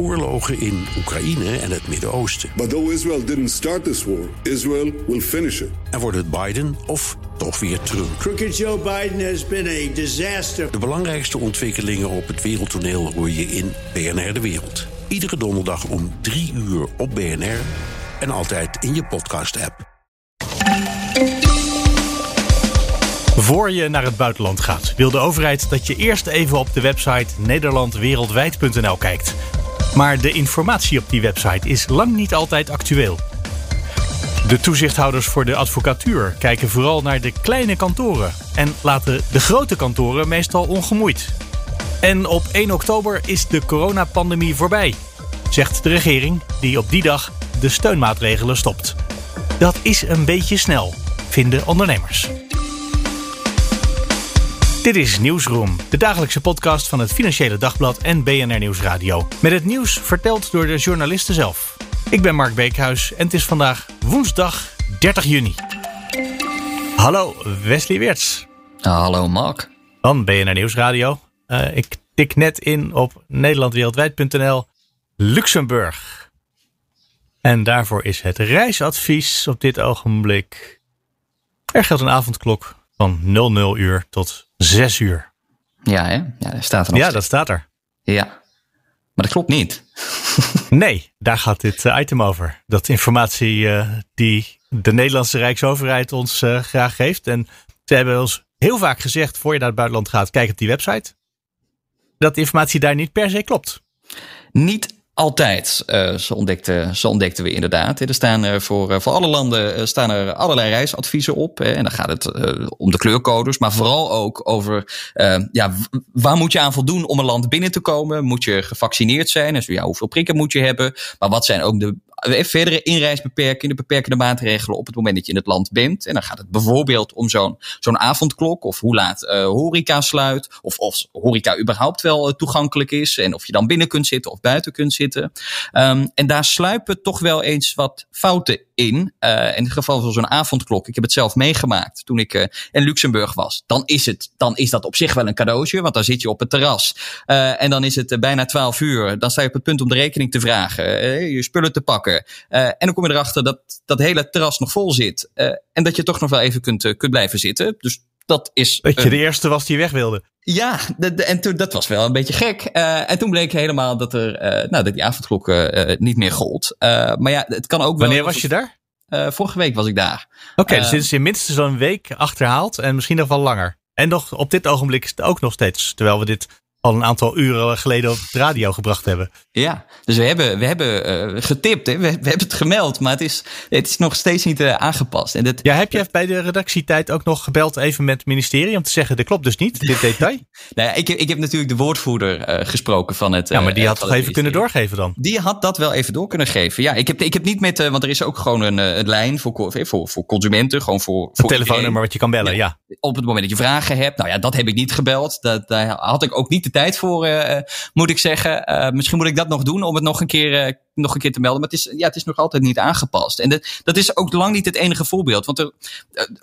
oorlogen in Oekraïne en het Midden-Oosten. But though Israel didn't start this war, Israel will finish it. En wordt het Biden of toch weer Trump? Crooked Joe Biden has been a disaster. De belangrijkste ontwikkelingen op het wereldtoneel hoor je in BNR De Wereld. Iedere donderdag om 3 uur op BNR en altijd in je podcast-app. Voor je naar het buitenland gaat, wil de overheid dat je eerst even op de website nederlandwereldwijd.nl kijkt. Maar de informatie op die website is lang niet altijd actueel. De toezichthouders voor de advocatuur kijken vooral naar de kleine kantoren en laten de grote kantoren meestal ongemoeid. En op 1 oktober is de coronapandemie voorbij, zegt de regering die op die dag de steunmaatregelen stopt. Dat is een beetje snel, vinden ondernemers. Dit is Nieuwsroom, de dagelijkse podcast van het Financiële Dagblad en BNR Nieuwsradio. Met het nieuws verteld door de journalisten zelf. Ik ben Mark Beekhuis en het is vandaag woensdag 30 juni. Hallo, Wesley Weerts. hallo Mark. Van BNR Nieuwsradio. Uh, ik tik net in op nederlandwereldwijd.nl Luxemburg. En daarvoor is het reisadvies op dit ogenblik. Er geldt een avondklok van 00 uur tot 6 uur. Ja, hè? Ja, dat staat er nog Ja, dat staat er. Ja. Maar dat klopt niet. nee, daar gaat dit eh, item over. Dat informatie uh, die de Nederlandse Rijksoverheid ons uh, graag geeft. En ze hebben ons heel vaak gezegd, voor je naar het buitenland gaat, kijk op die website. Dat de informatie daar niet per se klopt. Niet altijd, uh, zo, ontdekten, zo ontdekten we inderdaad. Er staan er voor, voor alle landen staan er allerlei reisadviezen op. En dan gaat het uh, om de kleurcodes, maar vooral ook over uh, ja, waar moet je aan voldoen om een land binnen te komen? Moet je gevaccineerd zijn? Dus ja, hoeveel prikken moet je hebben? Maar wat zijn ook de verdere inreisbeperkingen, beperkende maatregelen op het moment dat je in het land bent. En dan gaat het bijvoorbeeld om zo'n zo'n avondklok of hoe laat uh, horeca sluit. Of of horeca überhaupt wel uh, toegankelijk is en of je dan binnen kunt zitten of buiten kunt zitten. Um, en daar sluipen toch wel eens wat fouten in. Uh, in het geval van zo'n avondklok. Ik heb het zelf meegemaakt toen ik in Luxemburg was. Dan is, het, dan is dat op zich wel een cadeautje, want dan zit je op het terras. en dan is het bijna 12 uur. Dan sta je op het punt om de rekening te vragen, je spullen te pakken. En dan kom je erachter dat dat hele terras nog vol zit. En dat je toch nog wel even kunt, kunt blijven zitten. Dus dat is. Dat je de eerste was die weg wilde. Ja, de, de, en toen, dat was wel een beetje gek. en toen bleek helemaal dat, er, nou, dat die avondklok niet meer gold. maar ja, het kan ook wel. Wanneer was je daar? vorige week was ik daar. Oké, okay, dus dit is in minstens zo'n week achterhaald en misschien nog wel langer. En nog op dit ogenblik is het ook nog steeds, terwijl we dit al een aantal uren geleden op de radio gebracht hebben. Ja, dus we hebben, we hebben uh, getipt, hè? We, we, hebben het gemeld, maar het is, het is nog steeds niet uh, aangepast. En dat, ja, heb je bij de redactietijd ook nog gebeld even met het ministerie om te zeggen, dit klopt dus niet, dit detail? nou ja, ik, ik heb natuurlijk de woordvoerder uh, gesproken van het Ja, maar die had toch even kunnen doorgeven dan? Die had dat wel even door kunnen geven. Ja, ik heb, ik heb niet met, want er is ook gewoon een, een lijn voor, voor, voor consumenten, gewoon voor... voor een telefoonnummer wat je kan bellen, ja. ja. Op het moment dat je vragen hebt, nou ja, dat heb ik niet gebeld. Dat, daar had ik ook niet de tijd voor, uh, moet ik zeggen. Uh, misschien moet ik dat nog doen om het nog een keer, nog een keer te melden. Maar het is, ja, het is nog altijd niet aangepast. En dat, dat is ook lang niet het enige voorbeeld. Want er,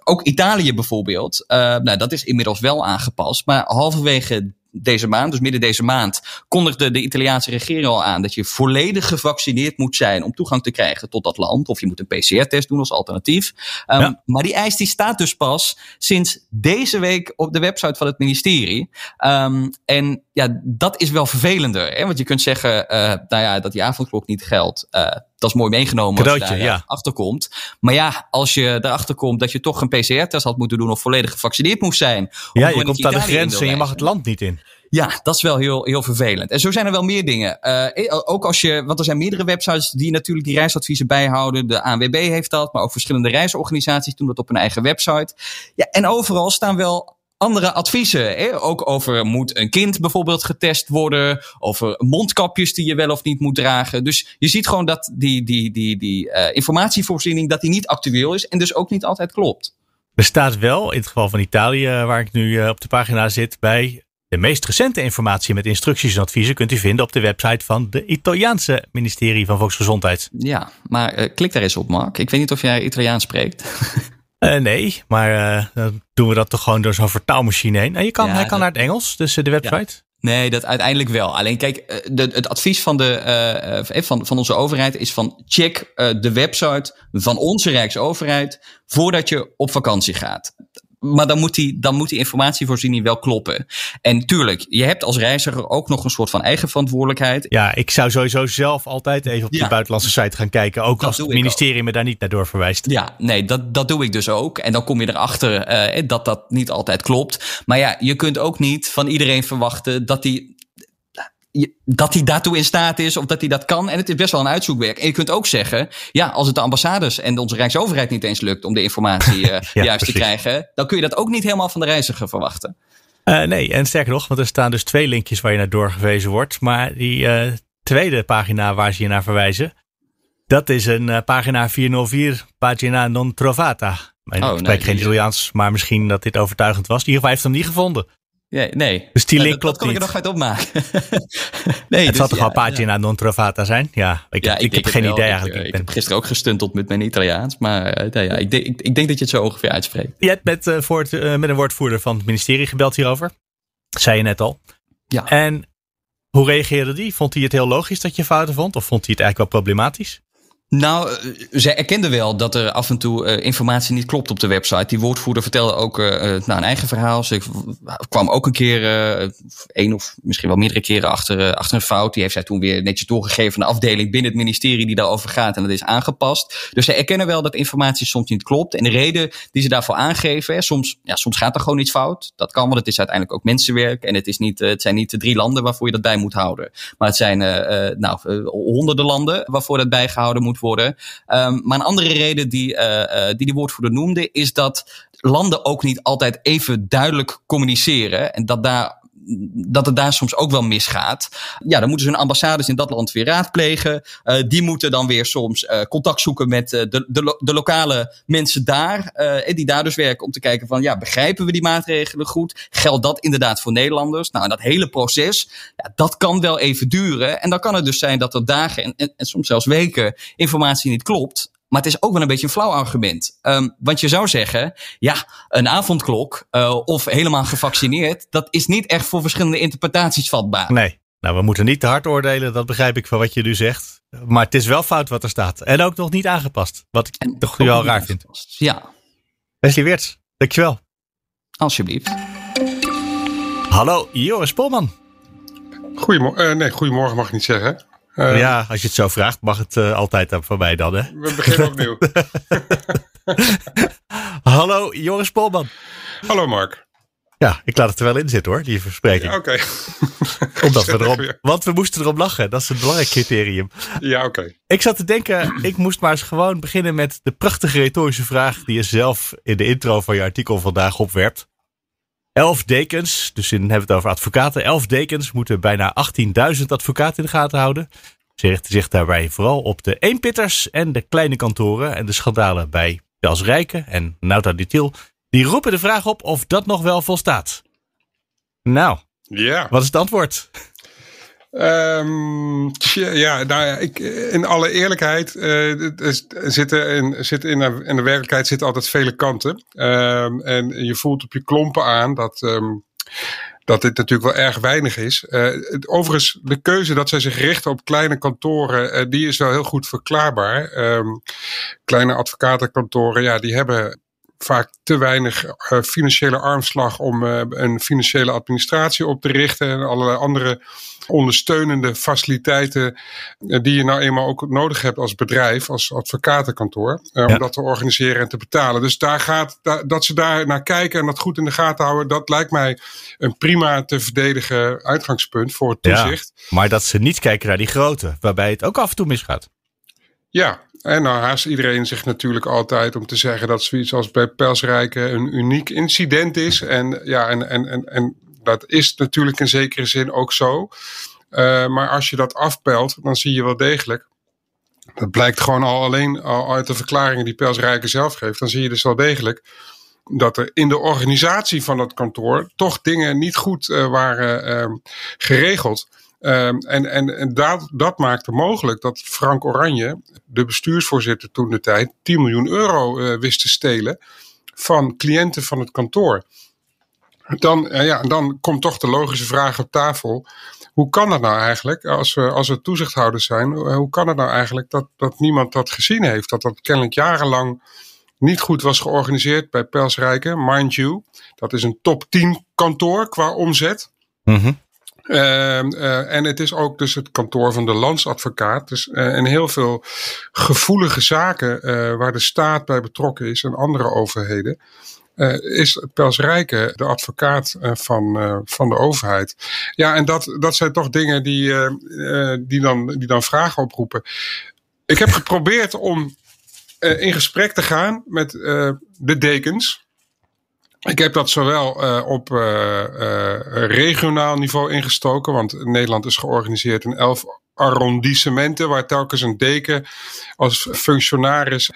ook Italië bijvoorbeeld, nou, dat is inmiddels wel aangepast. Maar halverwege deze maand, dus midden deze maand, kondigde de Italiaanse regering al aan dat je volledig gevaccineerd moet zijn om toegang te krijgen tot dat land. Of je moet een PCR-test doen als alternatief. Um, ja. Maar die eis die staat dus pas sinds deze week op de website van het ministerie. Um, en ja, dat is wel vervelender. Hè? Want je kunt zeggen, uh, nou ja, dat die avondklok niet geldt. Uh, dat is mooi meegenomen Cadeautje, als je daar ja. achter komt. Maar ja, als je erachter komt dat je toch een PCR-test had moeten doen of volledig gevaccineerd moest zijn. Ja, je komt aan de grens en je mag het land niet in. Ja, dat is wel heel, heel vervelend. En zo zijn er wel meer dingen. Uh, ook als je, want er zijn meerdere websites die natuurlijk die reisadviezen bijhouden. De ANWB heeft dat, maar ook verschillende reisorganisaties doen dat op hun eigen website. Ja, en overal staan wel andere adviezen. Hè? Ook over moet een kind bijvoorbeeld getest worden. Over mondkapjes die je wel of niet moet dragen. Dus je ziet gewoon dat die, die, die, die uh, informatievoorziening dat die niet actueel is. En dus ook niet altijd klopt. Er staat wel, in het geval van Italië, waar ik nu uh, op de pagina zit, bij de meest recente informatie met instructies en adviezen kunt u vinden op de website van de Italiaanse ministerie van Volksgezondheid. Ja, maar uh, klik daar eens op, Mark. Ik weet niet of jij Italiaans spreekt. Uh, nee, maar uh, dan doen we dat toch gewoon door zo'n vertaalmachine heen. En je kan, ja, hij kan naar het Engels, dus uh, de website. Nee, dat uiteindelijk wel. Alleen kijk, eh, de, het advies van, de, uh, van, van onze overheid is van check uh, de website van onze Rijksoverheid voordat je op vakantie gaat maar dan moet, die, dan moet die informatievoorziening wel kloppen. En tuurlijk, je hebt als reiziger ook nog een soort van eigen verantwoordelijkheid. Ja, ik zou sowieso zelf altijd even op de buitenlandse site gaan kijken. Ook als het ministerie me daar niet naar doorverwijst. Ja, nee, dat, dat doe ik dus ook. En dan kom je erachter uh, dat dat niet altijd klopt. Maar ja, je kunt ook niet van iedereen verwachten dat die dat hij daartoe in staat is of dat hij dat kan. En het is best wel een uitzoekwerk. En je kunt ook zeggen, ja, als het de ambassades en onze Rijksoverheid niet eens lukt om de informatie uh, juist te krijgen, dan kun je dat ook niet helemaal van de reiziger verwachten. Uh, nee, en sterker nog, want er staan dus twee linkjes waar je naar doorgewezen wordt. Maar die uh, tweede pagina waar ze je naar verwijzen, dat is een pagina 404, pagina non trovata. Ik oh, spreek nee, geen Italiaans, maar misschien dat dit overtuigend was. In ieder geval heeft hem niet gevonden. Ja, nee. Dus die link klopt dat, niet. Dat kan ik er nog uit opmaken. nee, het dus, zal toch wel een pagina ja. non trovata zijn? Ja, ik, ja, ik, ik heb geen idee eigenlijk. Ik, ik, heb gisteren ook gestunteld met mijn Italiaans. Maar uh, ja, ik, denk, ik, denk dat je het zo ongeveer uitspreekt. Je hebt met, uh, voor het, uh, met een woordvoerder van het ministerie gebeld hierover. Zei je net al. Ja. En hoe reageerde die? Vond hij het heel logisch dat je fouten vond? Of vond hij het eigenlijk wel problematisch? Nou, eh, zij erkende wel dat er af en toe uh, informatie niet klopt op de website. Die woordvoerder vertelde ook uh, nou, een eigen verhaal. Ze kwam ook een keer, uh, één of misschien wel meerdere keren achter, achter een fout. Die heeft zij toen weer netjes doorgegeven aan de afdeling binnen het ministerie die daarover gaat. En dat is aangepast. Dus zij erkennen wel dat informatie soms niet klopt. En de reden die ze daarvoor aangeven, soms, ja, soms gaat er gewoon iets fout. Dat kan, want het is uiteindelijk ook mensenwerk. En het, is niet, het zijn niet de drie landen waarvoor je dat bij moet houden. Maar het zijn nou, honderden landen waarvoor dat bijgehouden moet worden. Um, maar een andere reden die, uh, die de woordvoerder noemde, is dat landen ook niet altijd even duidelijk communiceren. En dat daar dat het daar soms ook wel misgaat. Ja, dan moeten ze hun ambassades in dat land weer raadplegen. Uh, die moeten dan weer soms uh, contact zoeken met uh, de, de, de, lokale mensen daar. die daar dus werken om te kijken van, ja, begrijpen we die maatregelen goed? Geldt dat inderdaad voor Nederlanders? Nou, en dat hele proces, ja, dat kan wel even duren. En dan kan het dus zijn dat er dagen en, en, en soms zelfs weken informatie niet klopt. Maar het is ook wel een beetje een flauw argument. Um, want je zou zeggen, ja, een avondklok uh, of helemaal gevaccineerd, dat is niet echt voor verschillende interpretaties vatbaar. Nee, nou we moeten niet te hard oordelen, dat begrijp ik van wat je nu zegt. Maar het is wel fout wat er staat. En ook nog niet aangepast. Wat ik en toch wel raar vind. Ja. Wesley Weerts, dankjewel. Alsjeblieft. Hallo, Joris Polman. Goedemorgen. Uh, nee, goedemorgen mag ik niet zeggen. Uh, ja, als je het zo vraagt, mag het uh, altijd voorbij dan, hè? We beginnen opnieuw. Hallo, Joris Polman. Hallo, Mark. Ja, ik laat het er wel in zitten hoor, die verspreking. Ja, oké. Omdat we erop, want we moesten erom lachen, dat is een belangrijk criterium. Ja, oké. Ik zat te denken, ik moest maar eens gewoon beginnen met de prachtige retorische vraag die je zelf in de intro van je artikel vandaag opwerpt. Elf dekens, dus dan hebben we het over advocaten. Elf dekens moeten bijna 18.000 advocaten in de gaten houden. Ze richten zich daarbij vooral op de eenpitters en de kleine kantoren. En de schandalen bij Pels Rijken en Nauta Dutiel. Die roepen de vraag op of dat nog wel volstaat. Nou, ja. wat is het antwoord? Um, ja, ik, in alle eerlijkheid uh, zitten in, zitten in, de, werkelijkheid zitten altijd vele kanten. Um, en je voelt op je klompen aan dat, um, dat dit natuurlijk wel erg weinig is. Uh, overigens, de keuze dat zij zich richten op kleine kantoren, uh, die is wel heel goed verklaarbaar. kleine advocatenkantoren, ja, die hebben vaak te weinig financiële armslag om een financiële administratie op te richten en allerlei andere ondersteunende faciliteiten uh, die je nou eenmaal ook nodig hebt als bedrijf, als advocatenkantoor, ja. om dat te organiseren en te betalen. Dus daar gaat, da dat ze daar naar kijken en dat goed in de gaten houden, dat lijkt mij een prima te verdedigen uitgangspunt voor het toezicht. Ja, maar dat ze niet kijken naar die grote, waarbij het ook af en toe misgaat. Ja, en nou haast iedereen zich natuurlijk altijd om te zeggen dat zoiets als bij Pelsrijken een uniek incident is. En ja, en, en, en, en dat is natuurlijk in zekere zin ook zo. Uh, maar als je dat afpelt, dan zie je wel degelijk. Dat blijkt gewoon al alleen al uit de verklaringen die Pelsrijken zelf geeft. Dan zie je dus wel degelijk dat er in de organisatie van dat kantoor toch dingen niet goed uh, waren uh, geregeld. Um, en en, en dat, dat maakte mogelijk dat Frank Oranje, de bestuursvoorzitter toen de tijd, 10 miljoen euro uh, wist te stelen van cliënten van het kantoor. Dan, eh, ja, dan komt toch de logische vraag op tafel. Hoe kan dat nou eigenlijk, als we, als we toezichthouders zijn, hoe kan het nou eigenlijk dat, dat niemand dat gezien heeft? Dat dat kennelijk jarenlang niet goed was georganiseerd bij Pelsrijken, mind you. Dat is een top 10 kantoor qua omzet. Mm uh, en het is ook dus het kantoor van de landsadvocaat. Dus, uh, en heel veel gevoelige zaken waar de staat bij betrokken is en andere overheden. Is Pels Rijken de advocaat van, van de overheid. Ja, en dat, dat zijn toch dingen die, die, dan, die dan vragen oproepen. Ik heb geprobeerd om in gesprek te gaan met de dekens. Ik heb dat zowel op regionaal niveau ingestoken, want Nederland is georganiseerd in elf arrondissementen, waar telkens een deken als functionaris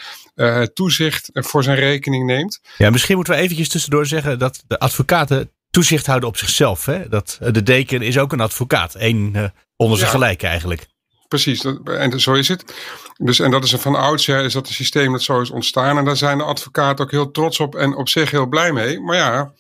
toezicht voor zijn rekening neemt. Ja, misschien moeten we eventjes tussendoor zeggen dat de advocaten toezicht houden op zichzelf. Hè? Dat, de deken is ook een advocaat, één onder zijn ja. gelijk eigenlijk. Precies, en zo is het. Dus, en dat is van oudsher is dat een systeem dat zo is ontstaan. En daar zijn de advocaten ook heel trots op en op zich heel blij mee. Maar ja,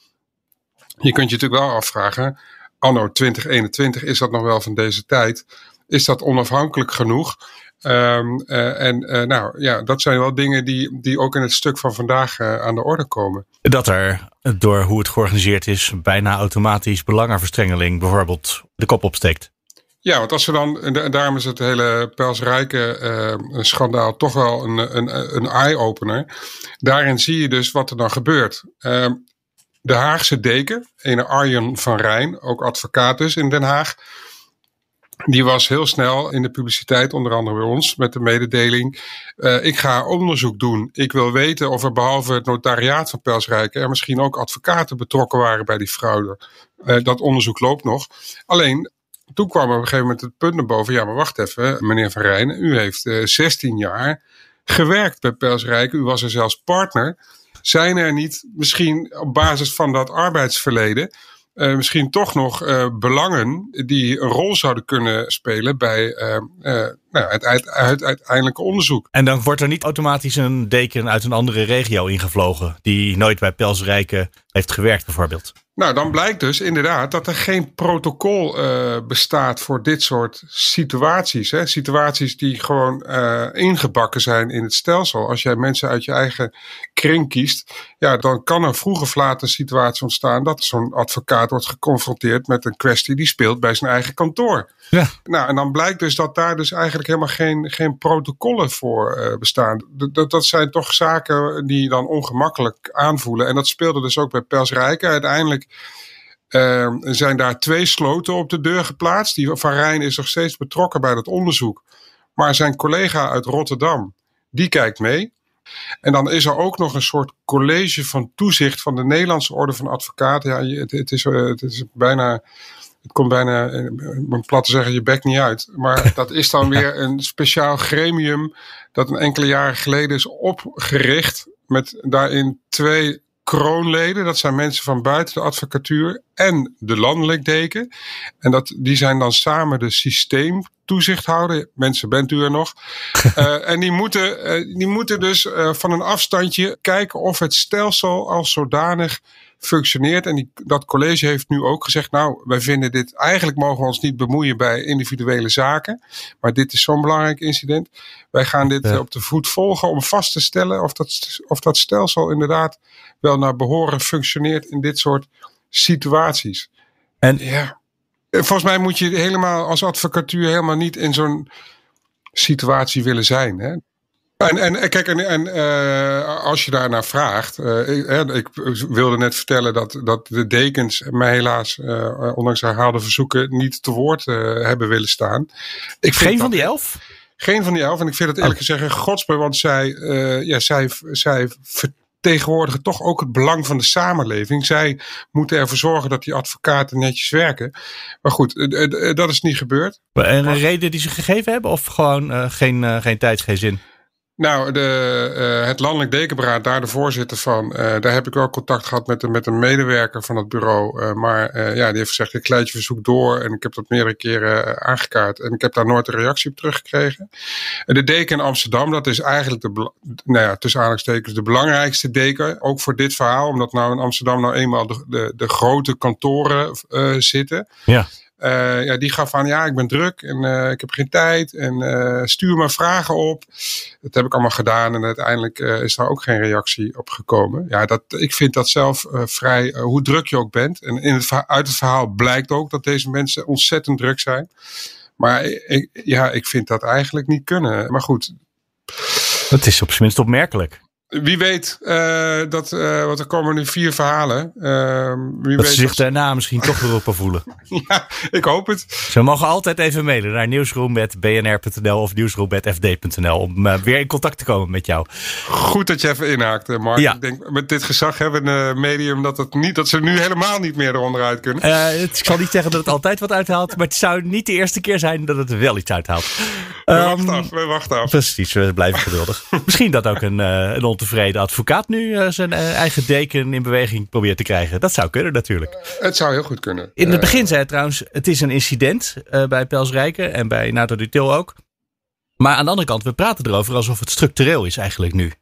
je kunt je natuurlijk wel afvragen, anno 2021, is dat nog wel van deze tijd? Is dat onafhankelijk genoeg? Um, uh, en uh, nou ja, dat zijn wel dingen die, die ook in het stuk van vandaag uh, aan de orde komen. Dat er door hoe het georganiseerd is, bijna automatisch belangenverstrengeling bijvoorbeeld de kop opsteekt. Ja, want als we dan, en daarom is het hele Pelsrijke schandaal toch wel een, een, een eye-opener. Daarin zie je dus wat er dan gebeurt. Uh, de Haagse deken, ene Arjen van Rijn, ook advocaat dus in Den Haag. Die was heel snel in de publiciteit, onder andere bij ons, met de mededeling. Uh, ik ga onderzoek doen. Ik wil weten of er behalve het notariaat van Pelsrijke er misschien ook advocaten betrokken waren bij die fraude. Uh, dat onderzoek loopt nog. Alleen toen kwam op een gegeven moment het punt naar boven. Ja, maar wacht even, meneer Van Rijn. U heeft uh, 16 jaar gewerkt bij Pelsrijk. U was er zelfs partner. Zijn er niet misschien op basis van dat arbeidsverleden. Uh, misschien toch nog uh, belangen die een rol zouden kunnen spelen bij uh, nou, het, uiteindelijke onderzoek. En dan wordt er niet automatisch een deken uit een andere regio ingevlogen, die nooit bij Pelsrijken heeft gewerkt bijvoorbeeld. Nou, dan blijkt dus inderdaad dat er geen protocol uh, bestaat voor dit soort situaties. Hè? Situaties die gewoon uh, ingebakken zijn in het stelsel. Als jij mensen uit je eigen kring kiest, ja, dan kan er vroeg of laat een situatie ontstaan dat zo'n advocaat wordt geconfronteerd met een kwestie die speelt bij zijn eigen kantoor. Ja. Nou, en dan blijkt dus dat daar dus eigenlijk helemaal geen, geen protocollen voor uh, bestaan. Dat, dat zijn toch zaken die dan ongemakkelijk aanvoelen. En dat speelde dus ook bij Pels Rijken. Uiteindelijk uh, zijn daar twee sloten op de deur geplaatst. Die van Rijn is nog steeds betrokken bij dat onderzoek. Maar zijn collega uit Rotterdam, die kijkt mee. En dan is er ook nog een soort college van toezicht van de Nederlandse Orde van Advocaten. Ja, het, het, is, het is bijna het komt bijna, om plat te zeggen, je bek niet uit. Maar dat is dan weer een speciaal gremium dat een enkele jaren geleden is opgericht. Met daarin twee kroonleden. Dat zijn mensen van buiten de advocatuur en de landelijk deken. En dat, die zijn dan samen de systeemtoezichthouder. Mensen, bent u er nog? uh, en die moeten, uh, die moeten dus uh, van een afstandje kijken of het stelsel als zodanig functioneert. En die, dat college heeft nu ook gezegd, nou, wij vinden dit, eigenlijk mogen we ons niet bemoeien bij individuele zaken. Maar dit is zo'n belangrijk incident. Wij gaan dit ja. op de voet volgen om vast te stellen of dat, of dat stelsel inderdaad wel naar behoren functioneert in dit soort situaties. En ja, volgens mij moet je helemaal als advocatuur helemaal niet in zo'n situatie willen zijn. Hè? En, en kijk, en, en uh, als je daarnaar vraagt. Uh, ik, ik, wilde net vertellen dat, dat de dekens mij helaas, uh, ondanks herhaalde verzoeken, niet te woord hebben willen staan. Ik Geen van die elf? Geen van die elf. En ik vind het eerlijk gezegd een godsbe, want zij, ja, zij, zij vertegenwoordigen toch ook het belang van de samenleving. Zij moeten ervoor zorgen dat die advocaten netjes werken. Maar goed, dat is niet gebeurd. En een reden die ze gegeven hebben? Of gewoon geen, geen tijd, geen zin? Nou, de, uh, het Landelijk Dekenberaad, daar de voorzitter van, uh, daar heb ik wel contact gehad met, met een medewerker van het bureau. Uh, maar ja, die heeft gezegd, ik leid je verzoek door en ik heb dat meerdere keren aangekaart. En ik heb daar nooit een reactie op teruggekregen. de deken in Amsterdam, dat is eigenlijk de, nou ja, tussen aanhalingstekens de belangrijkste deken. Ook voor dit verhaal, omdat nou in Amsterdam nou eenmaal de, de, de grote kantoren zitten. Ja. Uh, ja, die gaf aan, ja, ik ben druk en uh, ik heb geen tijd en uh, stuur maar vragen op. Dat heb ik allemaal gedaan en uiteindelijk is daar ook geen reactie op gekomen. Ja, dat, ik vind dat zelf vrij, hoe druk je ook bent. En in het, uit het verhaal blijkt ook dat deze mensen ontzettend druk zijn. Maar ik, ja, ik vind dat eigenlijk niet kunnen. Maar goed. Het is op zijn minst opmerkelijk. Wie weet, uh, dat, uh, want er komen nu vier verhalen. Uh, wie dat weet ze zich daarna misschien toch weer op voelen. ja, ik hoop het. Ze mogen altijd even mailen naar nieuwsroom.bnr.nl of nieuwsroom.fd.nl om uh, weer in contact te komen met jou. Goed dat je even inhaakt, Mark. Ja. Ik denk, met dit gezag hebben een medium dat, het niet, dat ze nu helemaal niet meer eronder uit kunnen. ik zal niet zeggen dat het altijd wat uithaalt, maar het zou niet de eerste keer zijn dat het wel iets uithaalt. We um, wachten af, we wachten af. Precies, we blijven geduldig. misschien dat ook een, een tevreden advocaat nu uh, zijn uh, eigen deken in beweging probeert te krijgen. Dat zou kunnen natuurlijk. Uh, het zou heel goed kunnen. In het begin zei hij trouwens, het is een incident bij Pels Rijken en bij NATO Dutil ook. Maar aan de andere kant, we praten erover alsof het structureel is eigenlijk nu.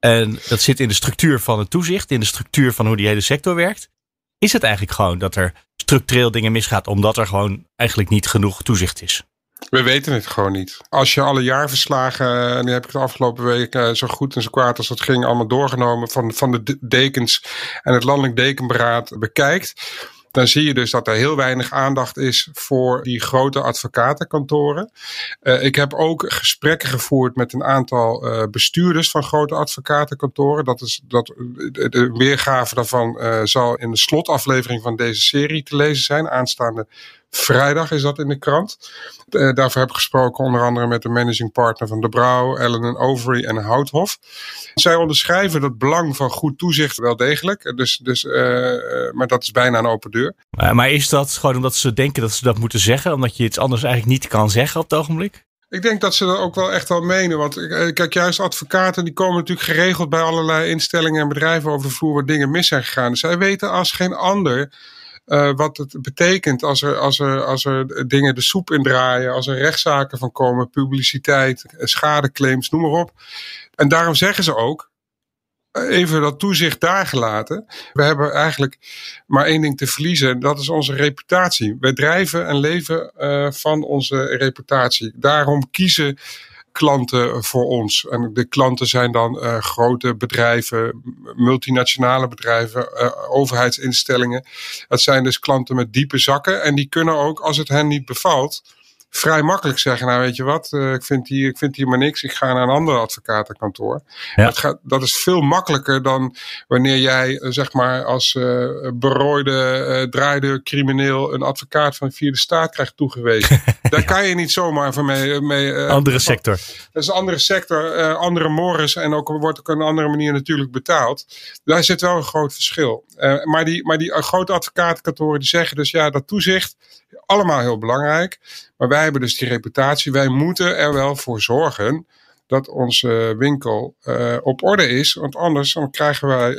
En dat zit in de structuur van het toezicht, in de structuur van hoe die hele sector werkt. Is het eigenlijk gewoon dat er structureel dingen misgaat omdat er gewoon eigenlijk niet genoeg toezicht is? We weten het gewoon niet. Als je alle jaarverslagen, en die heb ik de afgelopen week eh, zo goed en zo kwaad als dat ging, allemaal doorgenomen van, van de dekens en het Landelijk Dekenberaad bekijkt dan zie je dus dat er heel weinig aandacht is voor die grote advocatenkantoren. Uh, ik heb ook gesprekken gevoerd met een aantal bestuurders van grote advocatenkantoren. Dat is, dat, de, weergave daarvan zal in de slotaflevering van deze serie te lezen zijn. Aanstaande vrijdag is dat in de krant. Uh, daarvoor heb ik gesproken onder andere met de managing partner van De Brouw, Ellen Overy en Houthof. Zij onderschrijven dat belang van goed toezicht wel degelijk. Dus, dus, uh, maar dat is bijna een open deur. Maar, maar is dat gewoon omdat ze denken dat ze dat moeten zeggen? Omdat je iets anders eigenlijk niet kan zeggen op het ogenblik? Ik denk dat ze dat ook wel echt wel menen. Want kijk, juist advocaten die komen natuurlijk geregeld bij allerlei instellingen en bedrijven over de vloer waar dingen mis zijn gegaan. Zij weten als geen ander uh, wat het betekent als er, als, er, als er dingen de soep indraaien, als er rechtszaken van komen, publiciteit, schadeclaims, noem maar op. En daarom zeggen ze ook, eh, even dat toezicht daar gelaten. We hebben eigenlijk maar één ding te verliezen. En dat is onze reputatie. Wij drijven en leven van onze reputatie. Daarom kiezen klanten voor ons. En de klanten zijn dan uh, grote bedrijven, multinationale bedrijven, uh, overheidsinstellingen. Dat zijn dus klanten met diepe zakken. En die kunnen ook, als het hen niet bevalt, vrij makkelijk zeggen, nou weet je wat, uh, ik, vind hier, ik vind hier maar niks, ik ga naar een ander advocatenkantoor. Ja. Dat, gaat, dat is veel makkelijker dan wanneer jij uh, zeg maar als uh, berooide draaide crimineel een advocaat van de vierde staat krijgt toegewezen. Daar kan je niet zomaar van mee... mee andere sector. Dat is een andere sector, andere mores en ook wordt ook op een andere manier natuurlijk betaald. Daar zit wel een groot verschil. maar die, maar die grote advocatenkantoren die zeggen dus ja, dat toezicht allemaal heel belangrijk. Maar wij hebben dus die reputatie. Wij moeten er wel voor zorgen dat onze winkel uh, op orde is. Want anders dan krijgen, wij,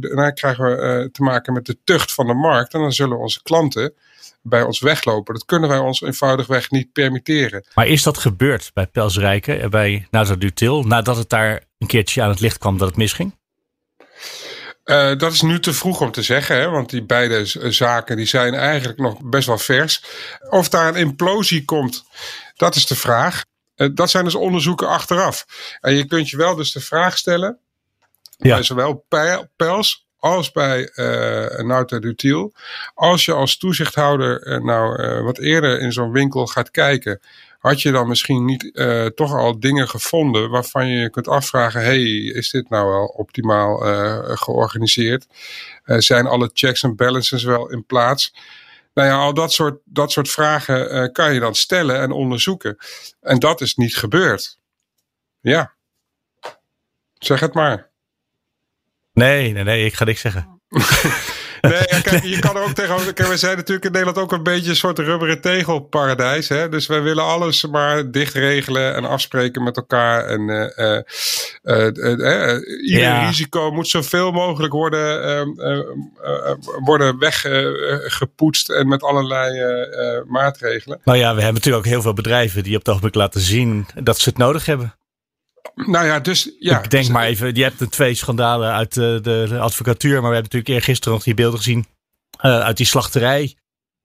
uh, krijgen we uh, te maken met de tucht van de markt. En dan zullen onze klanten bij ons weglopen. Dat kunnen wij ons eenvoudigweg niet permitteren. Maar is dat gebeurd bij Pelsrijken en bij Nazo Dutil? Nadat het daar een keertje aan het licht kwam dat het misging? Uh, dat is nu te vroeg om te zeggen, hè, want die beide zaken die zijn eigenlijk nog best wel vers. Of daar een implosie komt, dat is de vraag. Uh, dat zijn dus onderzoeken achteraf. En je kunt je wel dus de vraag stellen, ja. bij zowel Pels als bij uh, Nauta Dutiel. Als je als toezichthouder nou wat eerder in zo'n winkel gaat kijken had je dan misschien niet uh, toch al dingen gevonden waarvan je je kunt afvragen: hey, is dit nou wel optimaal uh, georganiseerd? Uh, zijn alle checks en balances wel in plaats? Nou ja, al dat soort, dat soort vragen kan je dan stellen en onderzoeken. En dat is niet gebeurd. Ja. Zeg het maar. Nee, nee, nee, ik ga niks zeggen. Nee, ja, kijk, je kan er ook tegenover. Kijk, we zijn natuurlijk in Nederland ook een beetje een soort rubberen tegelparadijs. Hè? Dus wij willen alles maar dicht regelen en afspreken met elkaar. En uh, uh, ieder ja. risico moet zoveel mogelijk worden, ehm, worden weggepoetst en met allerlei maatregelen. Nou ja, we hebben natuurlijk ook heel veel bedrijven die op het ogenblik laten zien dat ze het nodig hebben. Nou ja, dus ja. Ik denk dus, maar even, je hebt de twee schandalen uit de, de, de advocatuur, maar we hebben natuurlijk eergisteren nog die beelden gezien uh, uit die slachterij.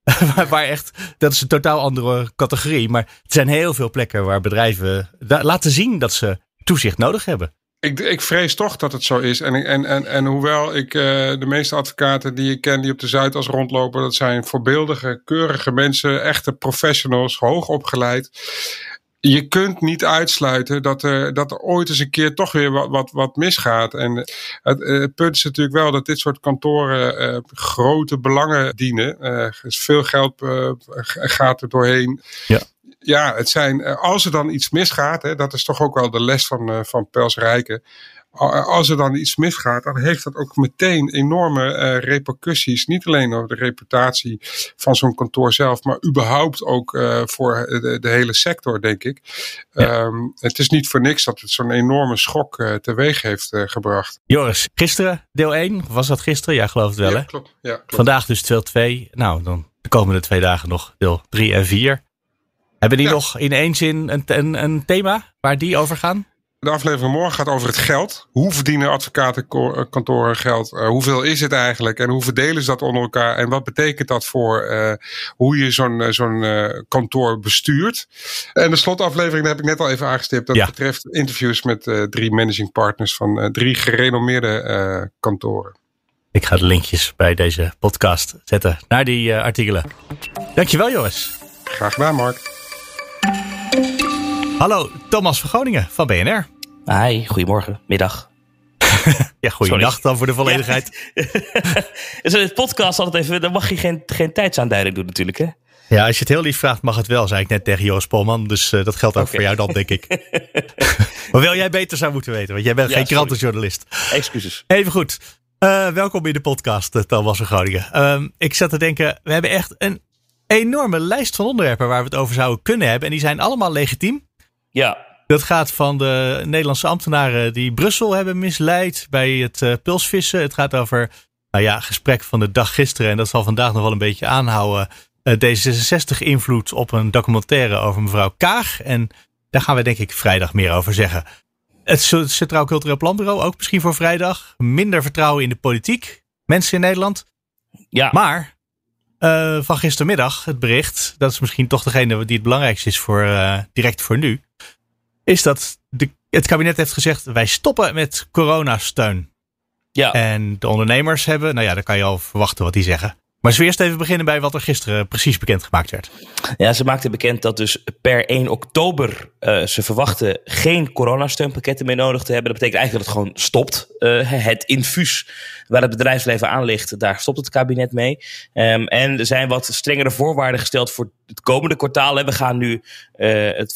waar echt, dat is een totaal andere categorie. Maar er zijn heel veel plekken waar bedrijven laten zien dat ze toezicht nodig hebben. Ik, ik vrees toch dat het zo is. En, en, en, en hoewel ik uh, de meeste advocaten die ik ken die op de Zuidas rondlopen, dat zijn voorbeeldige, keurige mensen, echte professionals, hoog opgeleid je kunt niet uitsluiten dat er, dat er ooit eens een keer toch weer wat, wat, wat misgaat. En het, het punt is natuurlijk wel dat dit soort kantoren uh, grote belangen dienen. Uh, veel geld uh, gaat er doorheen. Ja. Ja, het zijn, als er dan iets misgaat, hè, dat is toch ook wel de les van, van Pels Rijken als er dan iets misgaat, dan heeft dat ook meteen enorme uh, repercussies. Niet alleen over de reputatie van zo'n kantoor zelf, maar überhaupt ook uh, voor de, de, hele sector, denk ik. Ja. Um, het is niet voor niks dat het zo'n enorme schok uh, teweeg heeft gebracht. Joris, gisteren deel 1, was dat gisteren? Ja, geloof het wel, ja, hè? Klopt, ja, klopt. Vandaag dus deel 2. Nou, dan de komende twee dagen nog deel 3 en 4. Hebben die ja. nog in één zin een, een, een thema waar die over gaan? De aflevering morgen gaat over het geld. Hoe verdienen advocatenkantoren geld? Uh, hoeveel is het eigenlijk? En hoe verdelen ze dat onder elkaar? En wat betekent dat voor uh, hoe je zo'n uh, zo'n kantoor bestuurt? En de slotaflevering heb ik net al even aangestipt. Dat Ja. betreft interviews met drie managing partners van drie gerenommeerde kantoren. Ik ga de linkjes bij deze podcast zetten naar die artikelen. Dankjewel, Joris. Graag gedaan, Mark. Hallo, Thomas van Groningen van BNR. Hi, goedemorgen, middag. ja, goeiedag dan voor de volledigheid. Dus in podcast altijd even, dan mag je geen, geen tijdsaanduiding doen natuurlijk, hè? Ja, als je het heel lief vraagt, mag het wel, zei ik net tegen Joris Polman. Dus uh, dat geldt ook okay. voor jou dan, denk ik. maar wel jij beter zou moeten weten, want jij bent ja, geen krantenjournalist. Excuses. Even goed. Uh, welkom in de podcast, uh, Thomas van Groningen. Uh, ik zat te denken, we hebben echt een enorme lijst van onderwerpen waar we het over zouden kunnen hebben. En die zijn allemaal legitiem. Ja. Dat gaat van de Nederlandse ambtenaren die Brussel hebben misleid bij het uh, pulsvissen. Het gaat over, nou ja, gesprek van de dag gisteren. En dat zal vandaag nog wel een beetje aanhouden. Uh, D66-invloed op een documentaire over mevrouw Kaag. En daar gaan we denk ik vrijdag meer over zeggen. Het Centraal Cultureel Planbureau, ook misschien voor vrijdag. Minder vertrouwen in de politiek. Mensen in Nederland. Ja. Maar uh, van gistermiddag, het bericht, dat is misschien toch degene die het belangrijkste is voor uh, direct voor nu, is dat de, het kabinet heeft gezegd: wij stoppen met coronasteun. Ja. En de ondernemers hebben, nou ja, dan kan je al verwachten wat die zeggen. Maar zullen we eerst even beginnen bij wat er gisteren precies bekendgemaakt werd? Ja, ze maakten bekend dat dus per 1 oktober uh, ze verwachten geen coronasteunpakketten meer nodig te hebben. Dat betekent eigenlijk dat het gewoon stopt. Uh, het infuus waar het bedrijfsleven aan ligt, daar stopt het kabinet mee. Um, en er zijn wat strengere voorwaarden gesteld voor het komende kwartaal. We gaan nu uh, het,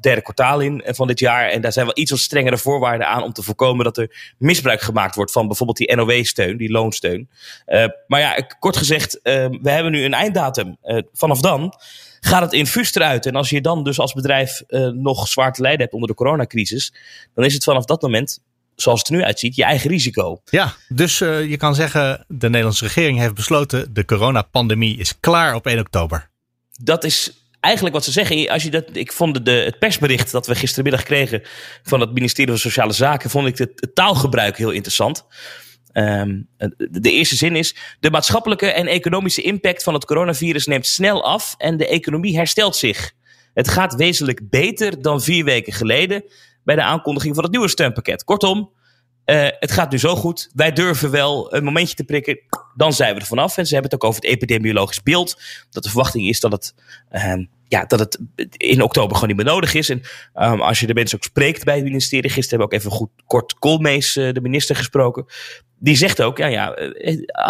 derde kwartaal in van dit jaar. En daar zijn wel iets wat strengere voorwaarden aan om te voorkomen dat er misbruik gemaakt wordt van bijvoorbeeld die NOW-steun, die loonsteun. Uh, maar ja, kort gezegd, we hebben nu een einddatum. vanaf dan gaat het infuus eruit. En als je dan dus als bedrijf nog zwaar te lijden hebt onder de coronacrisis, dan is het vanaf dat moment zoals het er nu uitziet, je eigen risico. Ja, dus je kan zeggen, de Nederlandse regering heeft besloten, de coronapandemie is klaar op 1 oktober. Dat is eigenlijk wat ze zeggen. Als je dat, ik vond de, het persbericht dat we gistermiddag kregen van het ministerie van Sociale Zaken, vond ik het, taalgebruik heel interessant. Um, de eerste zin is: de maatschappelijke en economische impact van het coronavirus neemt snel af en de economie herstelt zich. Het gaat wezenlijk beter dan vier weken geleden bij de aankondiging van het nieuwe steunpakket. Kortom, uh, het gaat nu zo goed. Wij durven wel een momentje te prikken. Dan zijn we er vanaf. En ze hebben het ook over het epidemiologisch beeld. Dat de verwachting is dat het, um, ja, dat het in oktober gewoon niet meer nodig is. En um, als je de mensen ook spreekt bij het ministerie. Gisteren hebben we ook even goed kort Koolmees, uh, de minister, gesproken. Die zegt ook, ja, ja,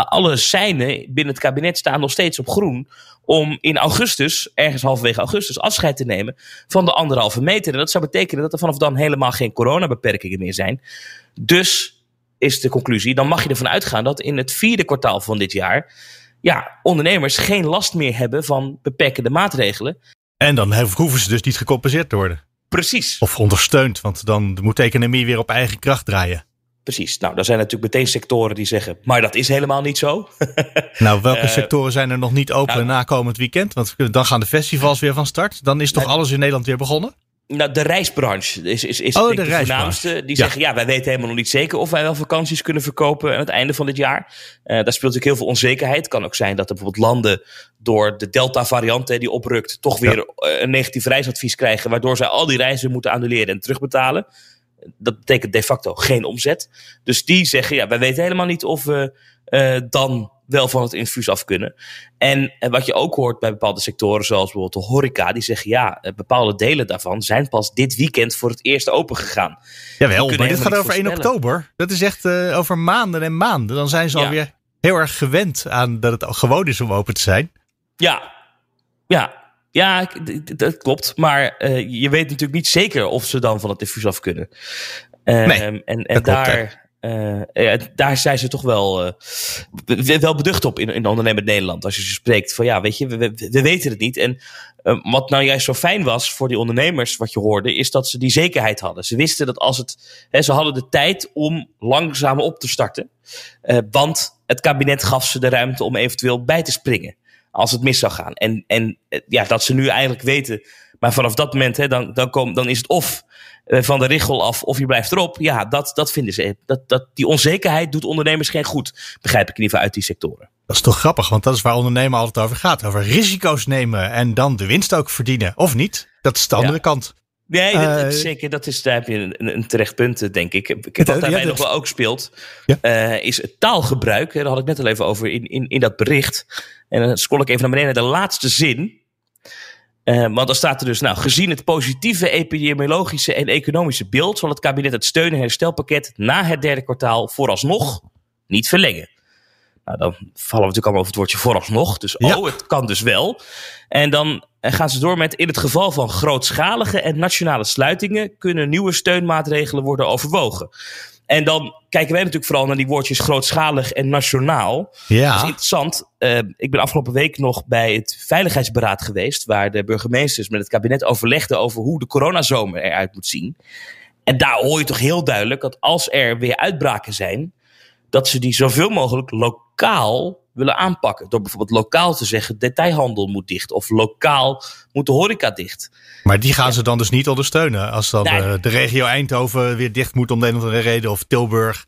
alle seinen binnen het kabinet staan nog steeds op groen om in augustus, ergens halverwege augustus, afscheid te nemen van de anderhalve meter. En dat zou betekenen dat er vanaf dan helemaal geen coronabeperkingen meer zijn. Dus is de conclusie, dan mag je ervan uitgaan dat in het vierde kwartaal van dit jaar ja, ondernemers geen last meer hebben van beperkende maatregelen. En dan hoeven ze dus niet gecompenseerd te worden. Precies. Of ondersteund, want dan moet de economie weer op eigen kracht draaien. Precies. Nou, daar zijn natuurlijk meteen sectoren die zeggen, maar dat is helemaal niet zo. nou, welke sectoren zijn er nog niet open nou, na komend weekend? Want dan gaan de festivals weer van start. Dan is toch alles in Nederland weer begonnen? Nou, de reisbranche is, is, is oh, de, de voornaamste. Die zeggen, ja, wij weten helemaal nog niet zeker of wij wel vakanties kunnen verkopen aan het einde van dit jaar. Uh, daar speelt natuurlijk heel veel onzekerheid. Het kan ook zijn dat er bijvoorbeeld landen door de Delta-variant die oprukt, toch weer ja. een negatief reisadvies krijgen, waardoor zij al die reizen moeten annuleren en terugbetalen. Dat betekent de facto geen omzet. Dus die zeggen, ja, wij weten helemaal niet of we uh, dan wel van het infuus af kunnen. En, en, wat je ook hoort bij bepaalde sectoren, zoals bijvoorbeeld de horeca, die zeggen ja, eh, bepaalde delen daarvan zijn pas dit weekend voor het eerst open gegaan. Jawel, maar dit gaat over 1 oktober. Dat is echt uh, over maanden en maanden. Dan zijn ze ja. alweer heel erg gewend aan dat het gewoon is om open te zijn. Ja, ja. Ja, dat klopt. Maar uh, je weet natuurlijk niet zeker of ze dan van het infuus af kunnen. Uh, nee, en en daar. Klopt, uh, daar zijn ze toch wel, uh, wel beducht op in, in ondernemend Nederland. Als je ze spreekt van ja, weet je, we, we, we weten het niet. En uh, wat nou juist zo fijn was voor die ondernemers, wat je hoorde, is dat ze die zekerheid hadden. Ze wisten dat als het, hè, ze hadden de tijd om langzaam op te starten. want het kabinet gaf ze de ruimte om eventueel bij te springen. Als het mis zou gaan. En, en ja, dat ze nu eigenlijk weten. Maar vanaf dat moment, hè, dan, dan, kom, dan is het of van de richel af of je blijft erop. Ja, dat, dat vinden ze. Dat, dat, die onzekerheid doet ondernemers geen goed. Begrijp ik in ieder geval uit die sectoren. Dat is toch grappig, want dat is waar ondernemen altijd over gaat. Over risico's nemen en dan de winst ook verdienen. Of niet? Dat is de andere ja. kant. Nee, dat, uh, zeker. Dat is, daar heb je een, een terecht punt, denk ik. ik wat daarbij ja, nog wel ook speelt, ja. uh, is het taalgebruik. Daar had ik net al even over in, in, in dat bericht. En dan scroll ik even naar beneden naar de laatste zin. Uh, want dan staat er dus, nou, gezien het positieve epidemiologische en economische beeld, zal het kabinet het steun- en herstelpakket na het derde kwartaal vooralsnog niet verlengen. Nou, dan vallen we natuurlijk allemaal over het woordje vooralsnog. Dus, ja. oh, het kan dus wel. En dan gaan ze door met, in het geval van grootschalige en nationale sluitingen kunnen nieuwe steunmaatregelen worden overwogen. En dan kijken wij natuurlijk vooral naar die woordjes grootschalig en nationaal. Ja. Dat is interessant. Uh, ik ben afgelopen week nog bij het Veiligheidsberaad geweest. Waar de burgemeesters met het kabinet overlegden over hoe de coronazomer eruit moet zien. En daar hoor je toch heel duidelijk dat als er weer uitbraken zijn. Dat ze die zoveel mogelijk lokaal willen aanpakken. Door bijvoorbeeld lokaal te zeggen, detailhandel moet dicht. Of lokaal moet de horeca dicht. Maar die gaan ja. ze dan dus niet ondersteunen. Als dan nee. uh, de regio Eindhoven weer dicht moet om de een of andere reden. Of Tilburg.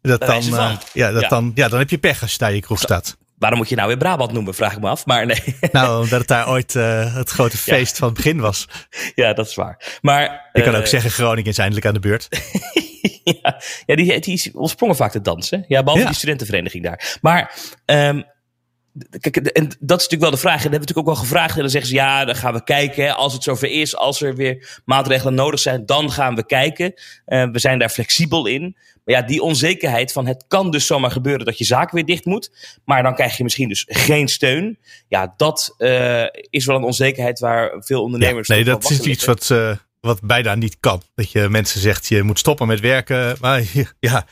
Dat dan, uh, ja, dat ja. Dan, ja, dan heb je pech als je daar in je kroeg staat. Waarom moet je nou weer Brabant noemen, vraag ik me af. Maar nee. Nou, omdat het daar ooit uh, het grote feest ja. van het begin was. Ja, dat is waar. Maar, je kan ook zeggen, Groningen is eindelijk aan de beurt. ja, ja die, die ontsprongen vaak te dansen. Ja, behalve die studentenvereniging daar. Maar um, Kijk, en dat is natuurlijk wel de vraag. En dat hebben we natuurlijk ook wel gevraagd. En dan zeggen ze, ja, dan gaan we kijken. Hè. Als het zover is, als er weer maatregelen nodig zijn, dan gaan we kijken. Uh, we zijn daar flexibel in. Maar ja, die onzekerheid van het kan dus zomaar gebeuren dat je zaak weer dicht moet. Maar dan krijg je misschien dus geen steun. Ja, dat uh, is wel een onzekerheid waar veel ondernemers... Ja, nee, dat is iets wat, uh, wat bijna niet kan. Dat je mensen zegt, je moet stoppen met werken. Maar ja,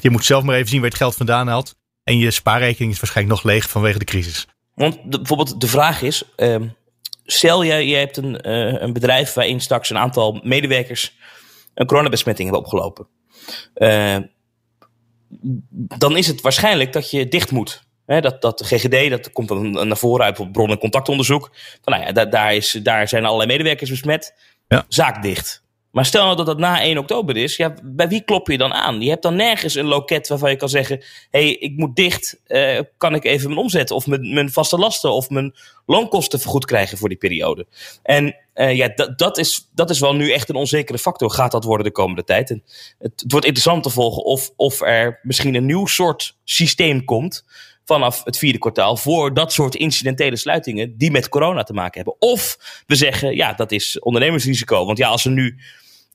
je moet zelf maar even zien waar je het geld vandaan haalt. En je spaarrekening is waarschijnlijk nog leeg vanwege de crisis. Want bijvoorbeeld de vraag is, uh, stel je, je hebt een, uh, een bedrijf waarin straks een aantal medewerkers een coronabesmetting hebben opgelopen. Uh, dan is het waarschijnlijk dat je dicht moet. Dat, dat GGD, dat komt dan naar voren uit bron- en contactonderzoek. Nou ja, da, daar, is, daar zijn allerlei medewerkers besmet. Ja. Zaak dicht. Maar stel nou dat dat na 1 oktober is, ja, bij wie klop je dan aan? Je hebt dan nergens een loket waarvan je kan zeggen: hé, hey, ik moet dicht, uh, kan ik even mijn omzet of mijn, mijn vaste lasten of mijn loonkosten vergoed krijgen voor die periode? En uh, ja, dat, dat, is, dat is wel nu echt een onzekere factor. Gaat dat worden de komende tijd? Het, het wordt interessant te volgen of, of er misschien een nieuw soort systeem komt vanaf het vierde kwartaal voor dat soort incidentele sluitingen die met corona te maken hebben. Of we zeggen, ja, dat is ondernemersrisico. Want ja, als er nu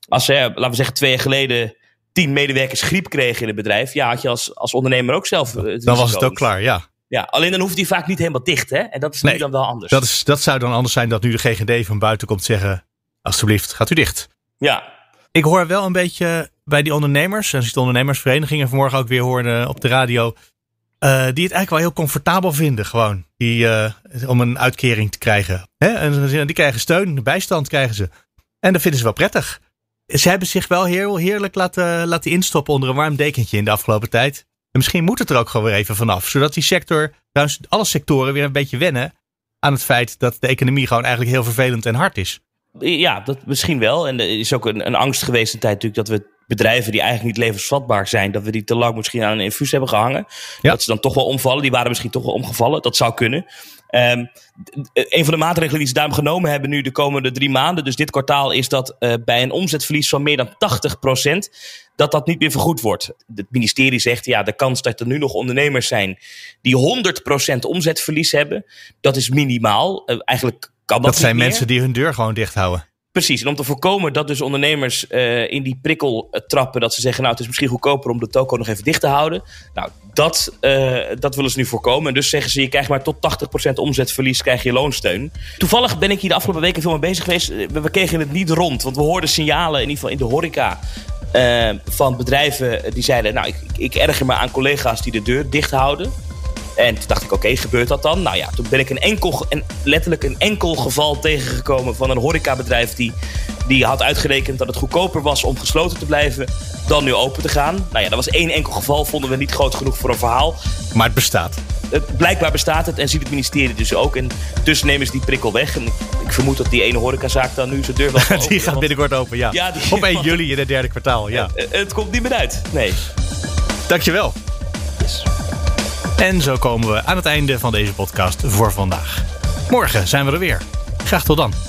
als ze, laten we zeggen, twee jaar geleden tien medewerkers griep kregen in het bedrijf, ja, had je als, als ondernemer ook zelf. Het dan was het ook klaar, ja. Ja, alleen dan hoeft die vaak niet helemaal dicht, hè? En dat is nee, nu dan wel anders. Dat, is, dat zou dan anders zijn dat nu de GGD van buiten komt zeggen: alsjeblieft, gaat u dicht. Ja. Ik hoor wel een beetje bij die ondernemers, en als je de ondernemersverenigingen vanmorgen ook weer hoorde op de radio, eh, die het eigenlijk wel heel comfortabel vinden, gewoon, die, uh, om een uitkering te krijgen. Hè? En die krijgen steun, bijstand krijgen ze. En dat vinden ze wel prettig. Ze hebben zich wel heel heerlijk laten, laten instoppen onder een warm dekentje in de afgelopen tijd. En misschien moet het er ook gewoon weer even vanaf. Zodat die sector, trouwens alle sectoren weer een beetje wennen aan het feit dat de economie gewoon eigenlijk heel vervelend en hard is. Ja, dat misschien wel. En er is ook een, een angst geweest een tijd natuurlijk dat we bedrijven die eigenlijk niet levensvatbaar zijn, dat we die te lang misschien aan een infuus hebben gehangen. Dat ze dan toch wel omvallen. Die waren misschien toch wel omgevallen. Dat zou kunnen. Um, een van de maatregelen die ze daarom genomen hebben nu de komende drie maanden, dus dit kwartaal, is dat uh, bij een omzetverlies van meer dan 80%, dat dat niet meer vergoed wordt. Het ministerie zegt, ja, de kans dat er nu nog ondernemers zijn die 100% omzetverlies hebben, dat is minimaal. Uh, eigenlijk kan dat Dat zijn mensen die hun deur gewoon dicht houden. Precies, en om te voorkomen dat dus ondernemers uh, in die prikkel uh, trappen, dat ze zeggen, nou het is misschien goedkoper om de toko nog even dicht te houden. Nou, dat, uh, dat willen ze nu voorkomen. En dus zeggen ze, je krijgt maar tot 80% omzetverlies, krijg je loonsteun. Toevallig ben ik hier de afgelopen weken veel mee bezig geweest. We, we kregen het niet rond, want we hoorden signalen, in ieder geval in de horeca, van bedrijven die zeiden, nou ik, ik erger me aan collega's die de deur dicht houden. En toen dacht ik, oké, okay, gebeurt dat dan? Nou ja, toen ben ik een enkel, letterlijk een enkel geval tegengekomen van een horecabedrijf die, die had uitgerekend dat het goedkoper was om gesloten te blijven dan nu open te gaan. Nou ja, dat was één enkel geval, vonden we niet groot genoeg voor een verhaal. Maar het bestaat. Het, blijkbaar bestaat het en ziet het ministerie dus ook. En dus nemen ze die prikkel weg. En ik, ik vermoed dat die ene horecazaak dan nu zijn deur wel open. die gaat binnenkort open, ja. ja die, Op 1 juli in het derde kwartaal, ja. Het, het komt niet meer uit, nee. Dankjewel. En zo komen we aan het einde van deze podcast voor vandaag. Morgen zijn we er weer. Graag tot dan.